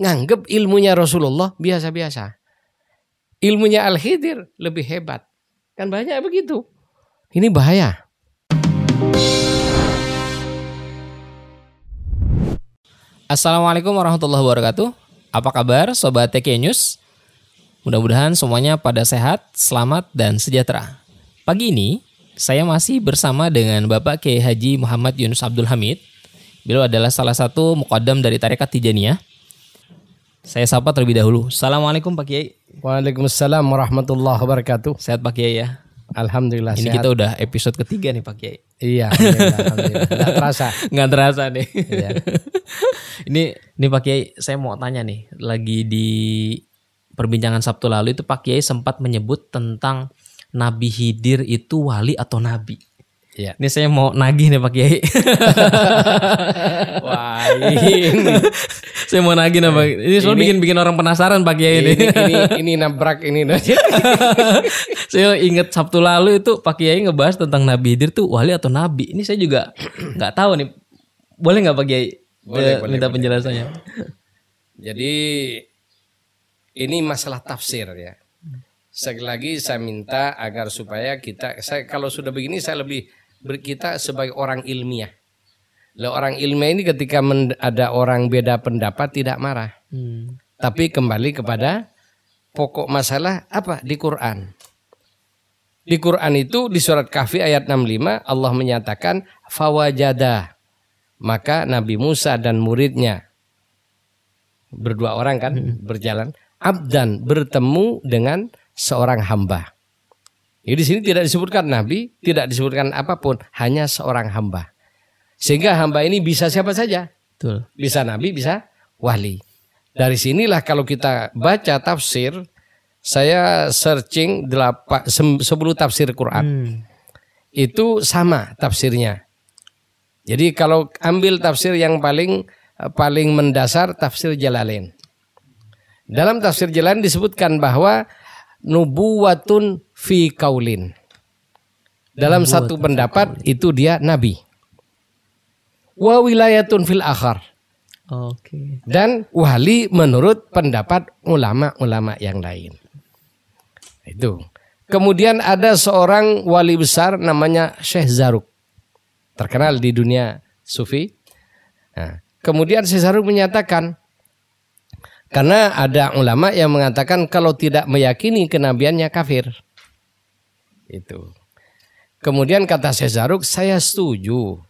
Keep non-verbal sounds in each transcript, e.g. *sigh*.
nganggep ilmunya Rasulullah biasa-biasa. Ilmunya Al-Khidir lebih hebat. Kan banyak begitu. Ini bahaya. Assalamualaikum warahmatullahi wabarakatuh. Apa kabar Sobat TK News? Mudah-mudahan semuanya pada sehat, selamat, dan sejahtera. Pagi ini, saya masih bersama dengan Bapak Kiai Haji Muhammad Yunus Abdul Hamid. Beliau adalah salah satu mukaddam dari Tarekat Tijaniyah. Saya sapa terlebih dahulu. Assalamualaikum Pak Kiai. Waalaikumsalam warahmatullahi wabarakatuh. Sehat Pak Kiai ya? Alhamdulillah Ini sehat. kita udah episode ketiga nih Pak Kiai. Iya, alhamdulillah, terasa. *laughs* Nggak terasa nih. Iya. *laughs* ini ini Pak Kiai, saya mau tanya nih, lagi di perbincangan Sabtu lalu itu Pak Kiai sempat menyebut tentang Nabi Hidir itu wali atau nabi. Iya. Ini saya mau nagih nih Pak Kiai. *laughs* Wah, ini, saya mau nagih nih Pak. Ini soal Ini- bikin bikin orang penasaran Pak Kiai ini. ini, ini, ini nabrak ini. *laughs* *laughs* saya ingat Sabtu lalu itu Pak Kiai ngebahas tentang Nabi Hidir tuh wali atau nabi. Ini saya juga nggak tahu nih. Boleh nggak Pak Kiai? Boleh, Eh, boleh, minta boleh. penjelasannya. Jadi ini masalah tafsir ya. Sekali lagi saya minta agar supaya kita saya kalau sudah begini saya lebih kita sebagai orang ilmiah. Lah orang ilmiah ini ketika ada orang beda pendapat tidak marah, Hmm. tapi kembali kepada pokok masalah apa di Quran. Di Quran itu di surat Kahfi ayat 65 Allah menyatakan fawajada maka Nabi Musa dan muridnya berdua orang kan berjalan abdan bertemu dengan seorang hamba. Jadi di sini tidak disebutkan nabi, tidak disebutkan apa pun, hanya seorang hamba. Sehingga hamba ini bisa siapa saja, Betul. bisa nabi, bisa wali. Dari sinilah kalau kita baca tafsir, saya searching delapan, sem- 10 tafsir Quran Hmm. itu sama tafsirnya. Jadi kalau ambil tafsir yang paling paling mendasar tafsir Jalalain. Dalam tafsir Jalalain disebutkan bahwa nubuwatun fi kaulin. Dalam satu pendapat itu dia nabi. Wa wilayatun fil akhar Oke. dan wali menurut pendapat ulama-ulama yang lain. Itu. Kemudian ada seorang wali besar namanya Syekh Zaruk. Terkenal di dunia sufi. Nah, kemudian Syekh Zaruk menyatakan karena ada ulama yang mengatakan kalau tidak meyakini kenabiannya kafir. Itu. Kemudian kata Syekh Zaruk, saya setuju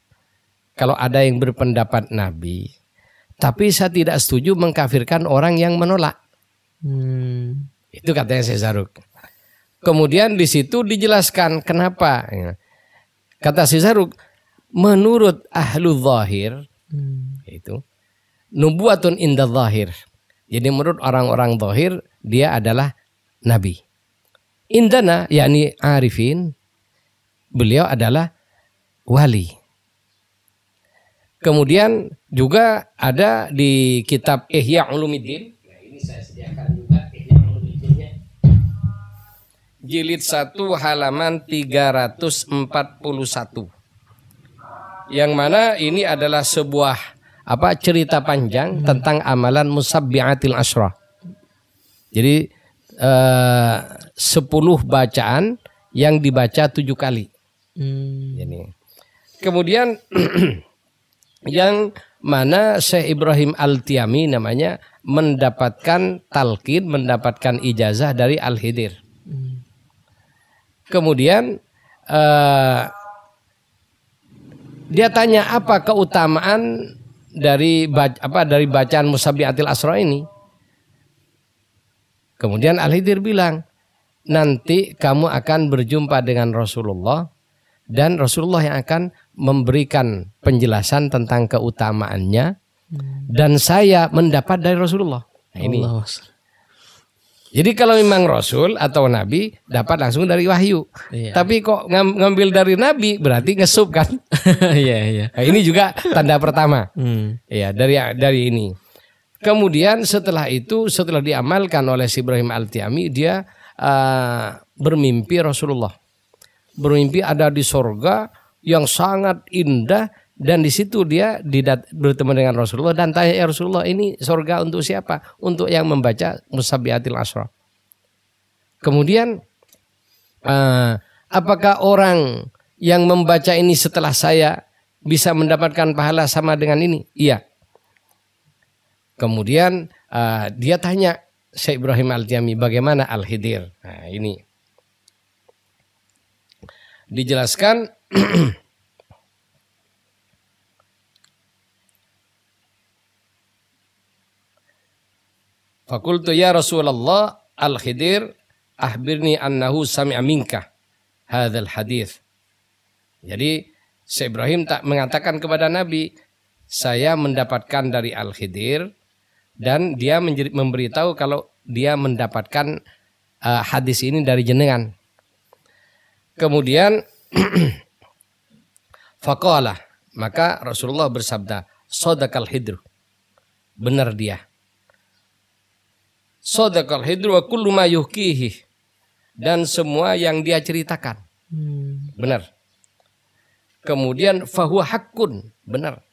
kalau ada yang berpendapat nabi tapi saya tidak setuju mengkafirkan orang yang menolak. Hmm. Itu katanya Syekh Zaruk. Kemudian di situ dijelaskan kenapa. Kata Syekh Zaruk, menurut ahlu zahir, Hmm. itu nubuatun inda zahir. Jadi menurut orang-orang zahir, dia adalah nabi. Indana, yakni arifin, beliau adalah wali. Kemudian juga ada di kitab Ihya Ulumuddin. Nah, ini saya sediakan juga Ihya Ulumuddinnya. Jilid 1 halaman 341. Yang mana ini adalah sebuah apa cerita panjang tentang amalan musabbiatil asyrah. Jadi eh, 10 bacaan yang dibaca tujuh kali. Hmm. Ini. Kemudian *clears throat* yang mana Syekh Ibrahim Al-Tiami namanya mendapatkan talqin, mendapatkan ijazah dari Al-Hidir. Kemudian eh, dia tanya apa keutamaan dari apa dari bacaan Musabbiatil Asra ini? Kemudian Al-Hidir bilang, nanti kamu akan berjumpa dengan Rasulullah dan Rasulullah yang akan memberikan penjelasan tentang keutamaannya dan saya mendapat dari Rasulullah. Nah, ini. Allah. Jadi kalau memang Rasul atau Nabi dapat langsung dari wahyu. Iya. Tapi kok ngam- ngambil dari Nabi berarti ngesup kan? *laughs* Iya, iya. Nah, ini juga tanda pertama. Hmm. Ya dari dari ini. Kemudian setelah itu setelah diamalkan oleh si Ibrahim Al-Tiami dia eh, bermimpi Rasulullah. Bermimpi ada di sorga yang sangat indah dan di situ dia didat, bertemu dengan Rasulullah dan tanya ya Rasulullah ini surga untuk siapa? Untuk yang membaca Musabiatil Asra. Kemudian uh, apakah orang yang membaca ini setelah saya bisa mendapatkan pahala sama dengan ini? Iya. Kemudian uh, dia tanya Syekh Ibrahim Al-Jami bagaimana Al-Khidir. Nah, ini dijelaskan *clears throat* Fakultu ya Rasulullah Al-Khidir ahbirni annahu sami'a minka hadzal hadis. Jadi Syekh Ibrahim tak mengatakan kepada Nabi, saya mendapatkan dari Al-Khidir dan dia memberitahu kalau dia mendapatkan uh, hadis ini dari jenengan. Kemudian *clears throat* faqala maka Rasulullah bersabda, "Sadaqal hidr." Benar dia. Sadaqal hidr wa kullu ma yuhkihi. Dan semua yang dia ceritakan. Hmm. Benar. Kemudian fahuwa hakun. Benar.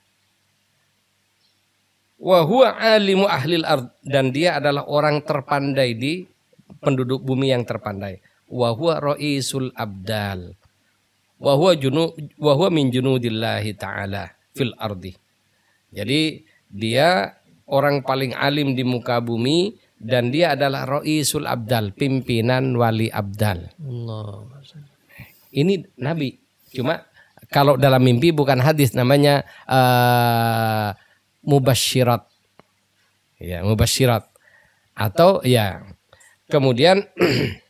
Wa huwa alimu ahlil ard. Dan dia adalah orang terpandai di penduduk bumi yang terpandai wa huwa raisul abdal wa huwa junu wa huwa min junudillahi taala fil ardi. Jadi dia orang paling alim di muka bumi dan dia adalah raisul abdal, pimpinan wali abdal. Allah. Ini nabi. Cuma kalau dalam mimpi bukan hadis namanya uh, mubasyirat. Ya, mubasyirat. Atau ya. Kemudian *clears throat*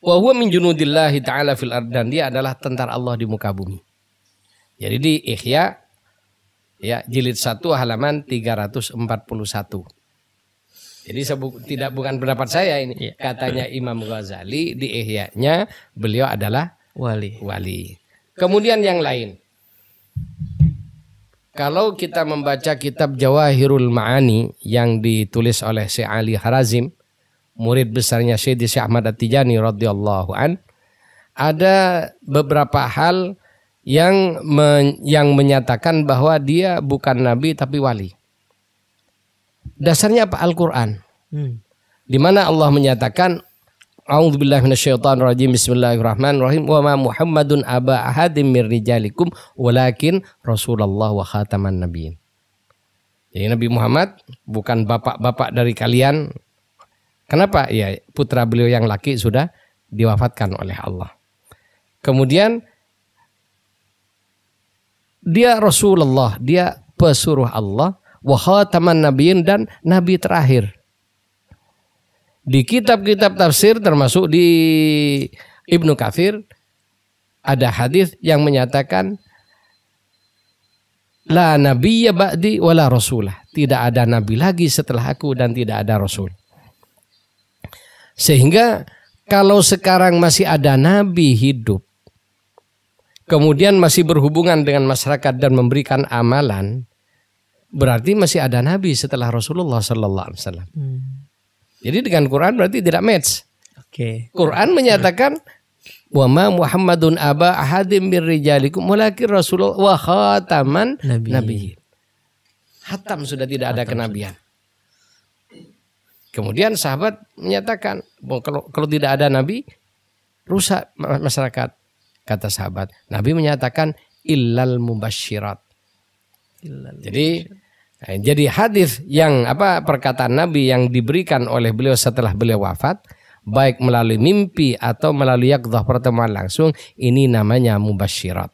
Wa huwa min junudillahi ta'ala fil ard dan dia adalah tentara Allah di muka bumi. Jadi di Ihya ya jilid 1 halaman 341. Jadi tidak bukan pendapat saya ini. Ya. Katanya Imam Ghazali di Ihya-nya beliau adalah wali. Wali. Kemudian yang lain. Kalau kita membaca kitab Jawahirul Ma'ani yang ditulis oleh Syekh Ali Harazim murid besarnya Syekh Ahmad At-Tijani radhiyallahu an ada beberapa hal yang men, yang menyatakan bahwa dia bukan nabi tapi wali. Dasarnya apa Al-Qur'an. Hmm. Di mana Allah menyatakan A'udzubillahi minasyaitonirrajim. Bismillahirrahmanirrahim. Wa ma Muhammadun aba ahadim mir rijalikum walakin Rasulullah wa khataman nabiyyin. Jadi Nabi Muhammad bukan bapak-bapak dari kalian Kenapa? Ya putra beliau yang laki sudah diwafatkan oleh Allah. Kemudian dia Rasulullah, dia pesuruh Allah, wa khataman nabiyyin dan nabi terakhir. Di kitab-kitab tafsir termasuk di Ibnu Katsir ada hadis yang menyatakan la nabiyya ba'di wala rasulah. Tidak ada nabi lagi setelah aku dan tidak ada rasul. Sehingga kalau sekarang masih ada nabi hidup, kemudian masih berhubungan dengan masyarakat dan memberikan amalan, berarti masih ada nabi setelah Rasulullah Sallallahu Alaihi Wasallam. Hmm. Jadi dengan Quran berarti tidak match. Oke. Okay. Quran menyatakan wa ma Muhammadun aba ahadim bir rijalikum walakin Rasulullah wa khataman nabi. Hatam sudah tidak ada kenabian. Kemudian sahabat menyatakan, kalau kalau tidak ada nabi rusak masyarakat. Kata sahabat, Nabi menyatakan illal mubasyirat. Jadi eh, jadi hadis yang apa perkataan Nabi yang diberikan oleh beliau setelah beliau wafat baik melalui mimpi atau melalui yakdah pertemuan langsung ini namanya mubasyirat.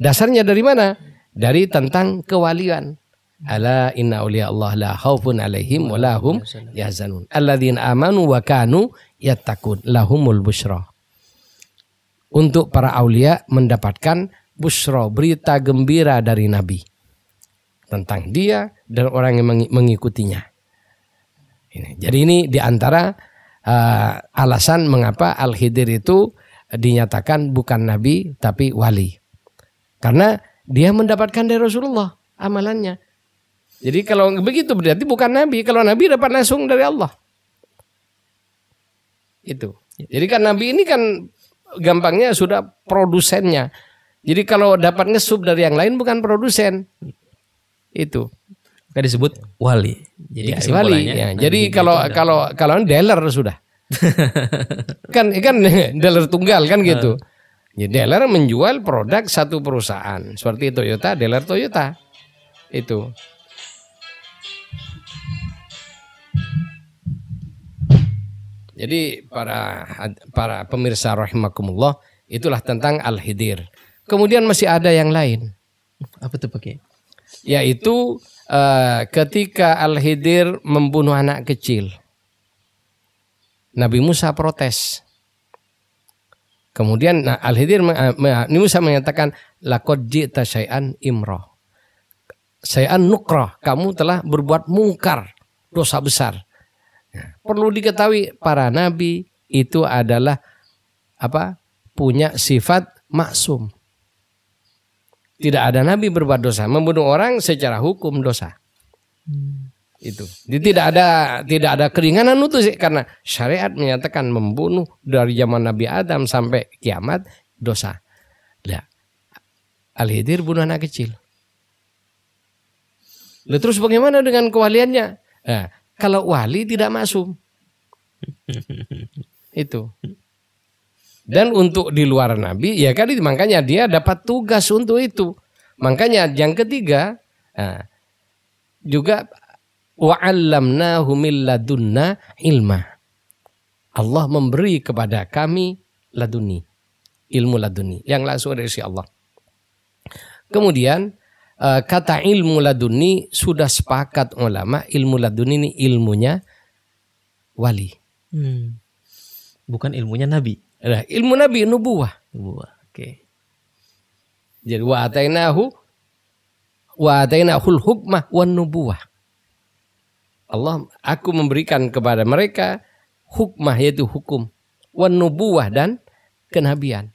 Dasarnya dari mana? Dari tentang kewalian. Ala inna awliya Allah la khaufun alaihim wa lahum yahzanun. Alladzina amanu wa kanu yattaqun lahumul busyra. Untuk para aulia mendapatkan busyra, berita gembira dari Nabi tentang dia dan orang yang mengikutinya. Jadi ini di antara uh, alasan mengapa Al-Khidir itu dinyatakan bukan Nabi tapi wali. Karena dia mendapatkan dari Rasulullah amalannya. Jadi kalau begitu berarti bukan nabi. Kalau nabi dapat langsung dari Allah. Itu. Jadi kan nabi ini kan gampangnya sudah produsennya. Jadi kalau dapat ngesub dari yang lain bukan produsen. Itu. Kan disebut wali. Jadi Ya, wali. Ya, Nabi jadi kalau kalau kalau dealer sudah. *laughs* kan kan *laughs* dealer tunggal kan gitu. Ya, dealer menjual produk satu perusahaan seperti Toyota, dealer Toyota. Itu. Jadi para para pemirsa rahimakumullah itulah tentang al-hidir. Kemudian masih ada yang lain apa tuh pakai? Yaitu eh, ketika Al-Hidir membunuh anak kecil. Nabi Musa protes. Kemudian nah, Al-Hidir eh, Nabi Musa mengatakan laqad ji'ta syai'an imroh. Syai'an nukroh, kamu telah berbuat mungkar, dosa besar. Nah, perlu diketahui para nabi itu adalah apa? punya sifat maksum. Tidak ada nabi berbuat dosa. Membunuh orang secara hukum dosa. Itu. Jadi tidak ada tidak ada keringanan itu sih karena syariat menyatakan membunuh dari zaman Nabi Adam sampai kiamat dosa. Lah, Al-Hidir bunuh anak kecil. Lah terus bagaimana dengan kewaliannya? Nah, kalau wali tidak masuk. *laughs* Itu. Dan untuk di luar Nabi, ya kan makanya dia dapat tugas untuk itu. Makanya yang ketiga, nah, juga wa'allamnahu min ladunna ilma. Allah memberi kepada kami laduni, ilmu laduni yang langsung dari si Allah. Kemudian eh, kata ilmu laduni sudah sepakat ulama ilmu laduni ini ilmunya wali. Hmm. Bukan ilmunya Nabi. Nah, ilmu Nabi nubuah. Wah, Oke. Jadi wa atainahu wa atainahul hukmah wan nubuwah. Allah aku memberikan kepada mereka hukmah yaitu hukum wan nubuwah dan kenabian.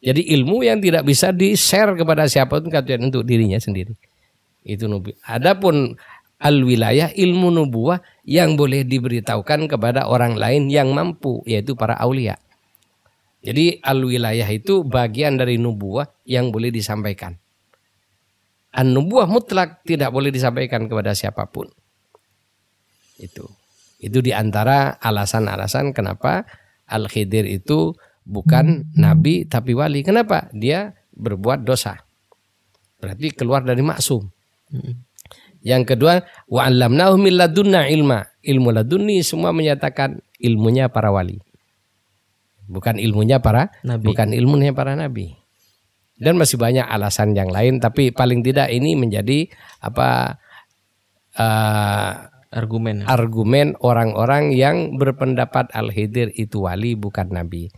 Jadi ilmu yang tidak bisa di-share kepada siapa pun kecuali untuk dirinya sendiri. Itu nubi. Adapun al wilayah ilmu nubuwah yang boleh diberitahukan kepada orang lain yang mampu yaitu para aulia. Jadi al-wilayah itu bagian dari nubuah yang boleh disampaikan. An-nubuah mutlak tidak boleh disampaikan kepada siapa pun. Itu. Itu di antara alasan-alasan kenapa Al-Khidir itu bukan nabi tapi wali. Kenapa? Dia berbuat dosa. Berarti keluar dari maksum. Yang kedua, wa 'allamnahu min ladunna ilma. Ilmu ladunni semua menyatakan ilmunya para wali. Bukan ilmunya para Nabi. bukan ilmunya para nabi. Dan masih banyak alasan yang lain tapi paling tidak ini menjadi apa eh, Argumen. argumen orang-orang yang berpendapat Al-Khidir itu wali bukan nabi.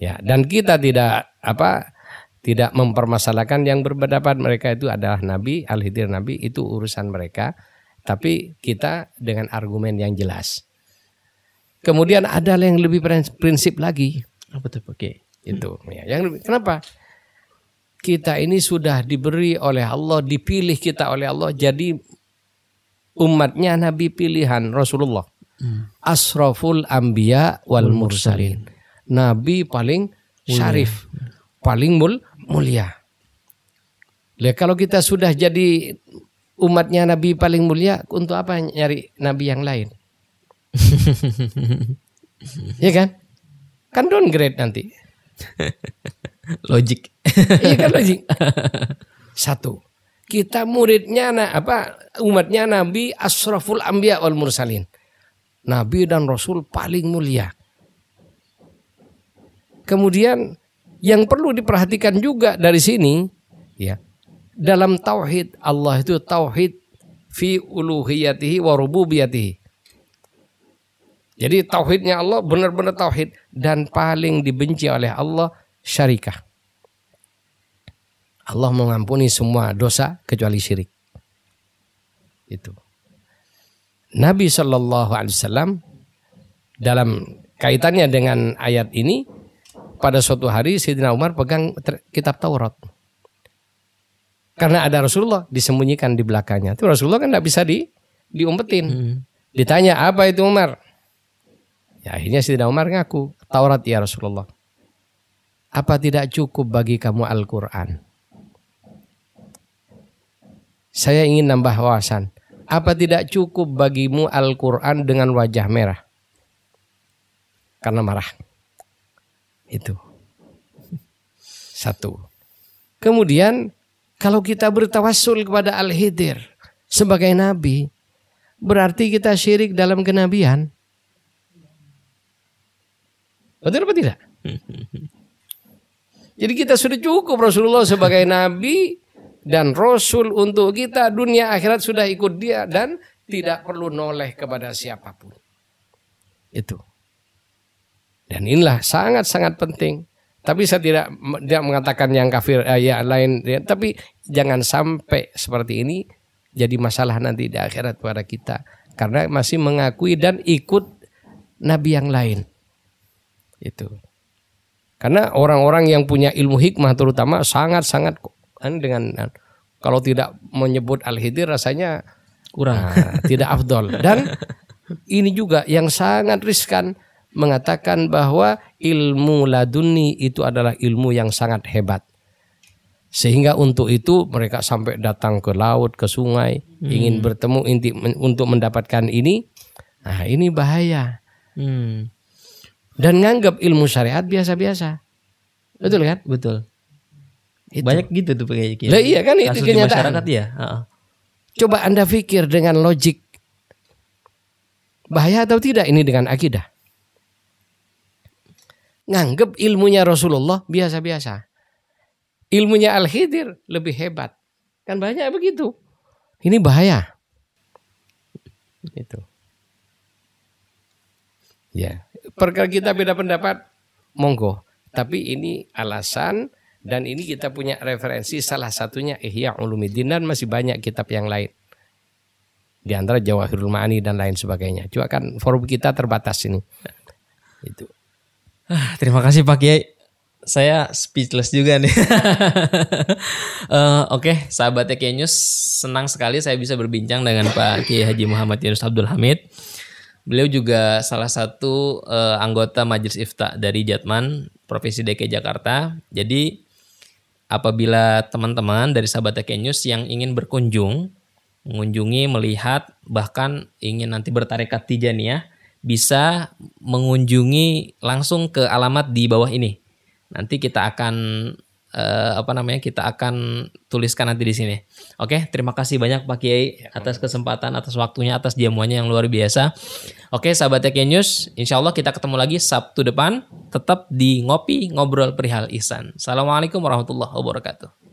Ya, dan kita tidak apa tidak mempermasalahkan yang berpendapat mereka itu adalah nabi, Al-Khidir nabi itu urusan mereka, tapi kita dengan argumen yang jelas. Kemudian ada yang lebih prinsip lagi. Apa tuh? Pakai? itu. Ya yang lebih- kenapa? Kita ini sudah diberi oleh Allah dipilih kita oleh Allah jadi umatnya nabi pilihan Rasulullah. Asraful anbiya wal mursalin. Nabi paling syarif paling mul mulia. Lah kalau kita sudah jadi umatnya nabi paling mulia untuk apa nyari nabi yang lain *laughs* ya kan kan downgrade nanti *laughs* Logik. Iya kan logik. Satu, kita muridnya na, apa umatnya Nabi Asraful Anbiya wal Mursalin. Nabi dan Rasul paling mulia. Kemudian yang perlu diperhatikan juga dari sini, ya, dalam tauhid Allah itu tauhid fi uluhiyatihi wa rububiyatihi. Jadi tauhidnya Allah benar-benar tauhid dan paling dibenci oleh Allah syarikah. Allah mengampuni semua dosa kecuali syirik. Itu. Nabi Shallallahu Alaihi Wasallam dalam kaitannya dengan ayat ini pada suatu hari Sayyidina Umar pegang kitab Taurat. Karena ada Rasulullah disembunyikan di belakangnya. Itu Rasulullah kan tidak bisa di diumpetin. Ditanya apa itu Umar? Ya akhirnya Sayyidina Umar ngaku Taurat ya Rasulullah. Apa tidak cukup bagi kamu Al-Quran? saya ingin nambah wawasan. Apa tidak cukup bagimu Al-Quran dengan wajah merah? Karena marah. Itu. Satu. Kemudian kalau kita bertawassul kepada Al-Hidir sebagai nabi, berarti kita syirik dalam kenabian. Betul apa tidak? *laughs* Jadi kita sudah cukup Rasulullah sebagai nabi dan rasul untuk kita dunia akhirat sudah ikut dia dan tidak perlu noleh kepada siapa pun. Itu. Dan inilah sangat-sangat penting. Tapi saya tidak tidak mengatakan yang kafir eh, ya lain ya, tapi jangan sampai seperti ini jadi masalah nanti di akhirat pada kita karena masih mengakui dan ikut nabi yang lain. Itu. Karena orang-orang yang punya ilmu hikmah terutama sangat-sangat dengan kalau tidak menyebut al-hidir rasanya kurang nah, tidak afdol dan ini juga yang sangat riskan mengatakan bahwa ilmu laduni itu adalah ilmu yang sangat hebat. Sehingga untuk itu mereka sampai datang ke laut, ke sungai, hmm. ingin bertemu inti untuk mendapatkan ini. Nah, ini bahaya. Hmm. Dan nganggap ilmu syariat biasa-biasa. Betul kan? Betul. Itu. Banyak gitu tuh kayak gitu. iya kan itu kenyataan. masyarakat ya. Uh -uh. Coba Anda pikir dengan logik bahaya atau tidak ini dengan akidah? nganggep ilmunya Rasulullah biasa-biasa. Ilmunya Al-Khidir lebih hebat. Kan banyak begitu. Ini bahaya. Itu. Ya, perkara kita beda pendapat, monggo. Tapi ini alasan dan ini kita punya referensi salah satunya Ihya Ulumuddin dan masih banyak kitab yang lain. Di antara Jawahirul Ma'ani dan lain sebagainya. Cuma kan forum kita terbatas ini. Itu. Ah, terima kasih Pak Kiai. Saya speechless juga nih. uh, *laughs* Oke, okay, sahabat Kiai News, senang sekali saya bisa berbincang dengan Pak Kiai Haji Muhammad Yunus Abdul Hamid. Beliau juga salah satu uh, anggota Majelis Ifta dari Jatman, Provinsi DKI Jakarta. Jadi apabila teman-teman dari sahabat Kiai News yang ingin berkunjung, mengunjungi, melihat, bahkan ingin nanti bertarekat Tijaniyah, bisa mengunjungi langsung ke alamat di bawah ini. Nanti kita akan uh, apa namanya? Kita akan tuliskan nanti di sini. Oke, terima kasih banyak Pak Kiai ya, atas kesempatan, atas waktunya, atas jamuannya yang luar biasa. Oke, sahabat Kiai News, insya Allah kita ketemu lagi Sabtu depan, tetap di ngopi ngobrol perihal ihsan. Assalamualaikum warahmatullahi wabarakatuh.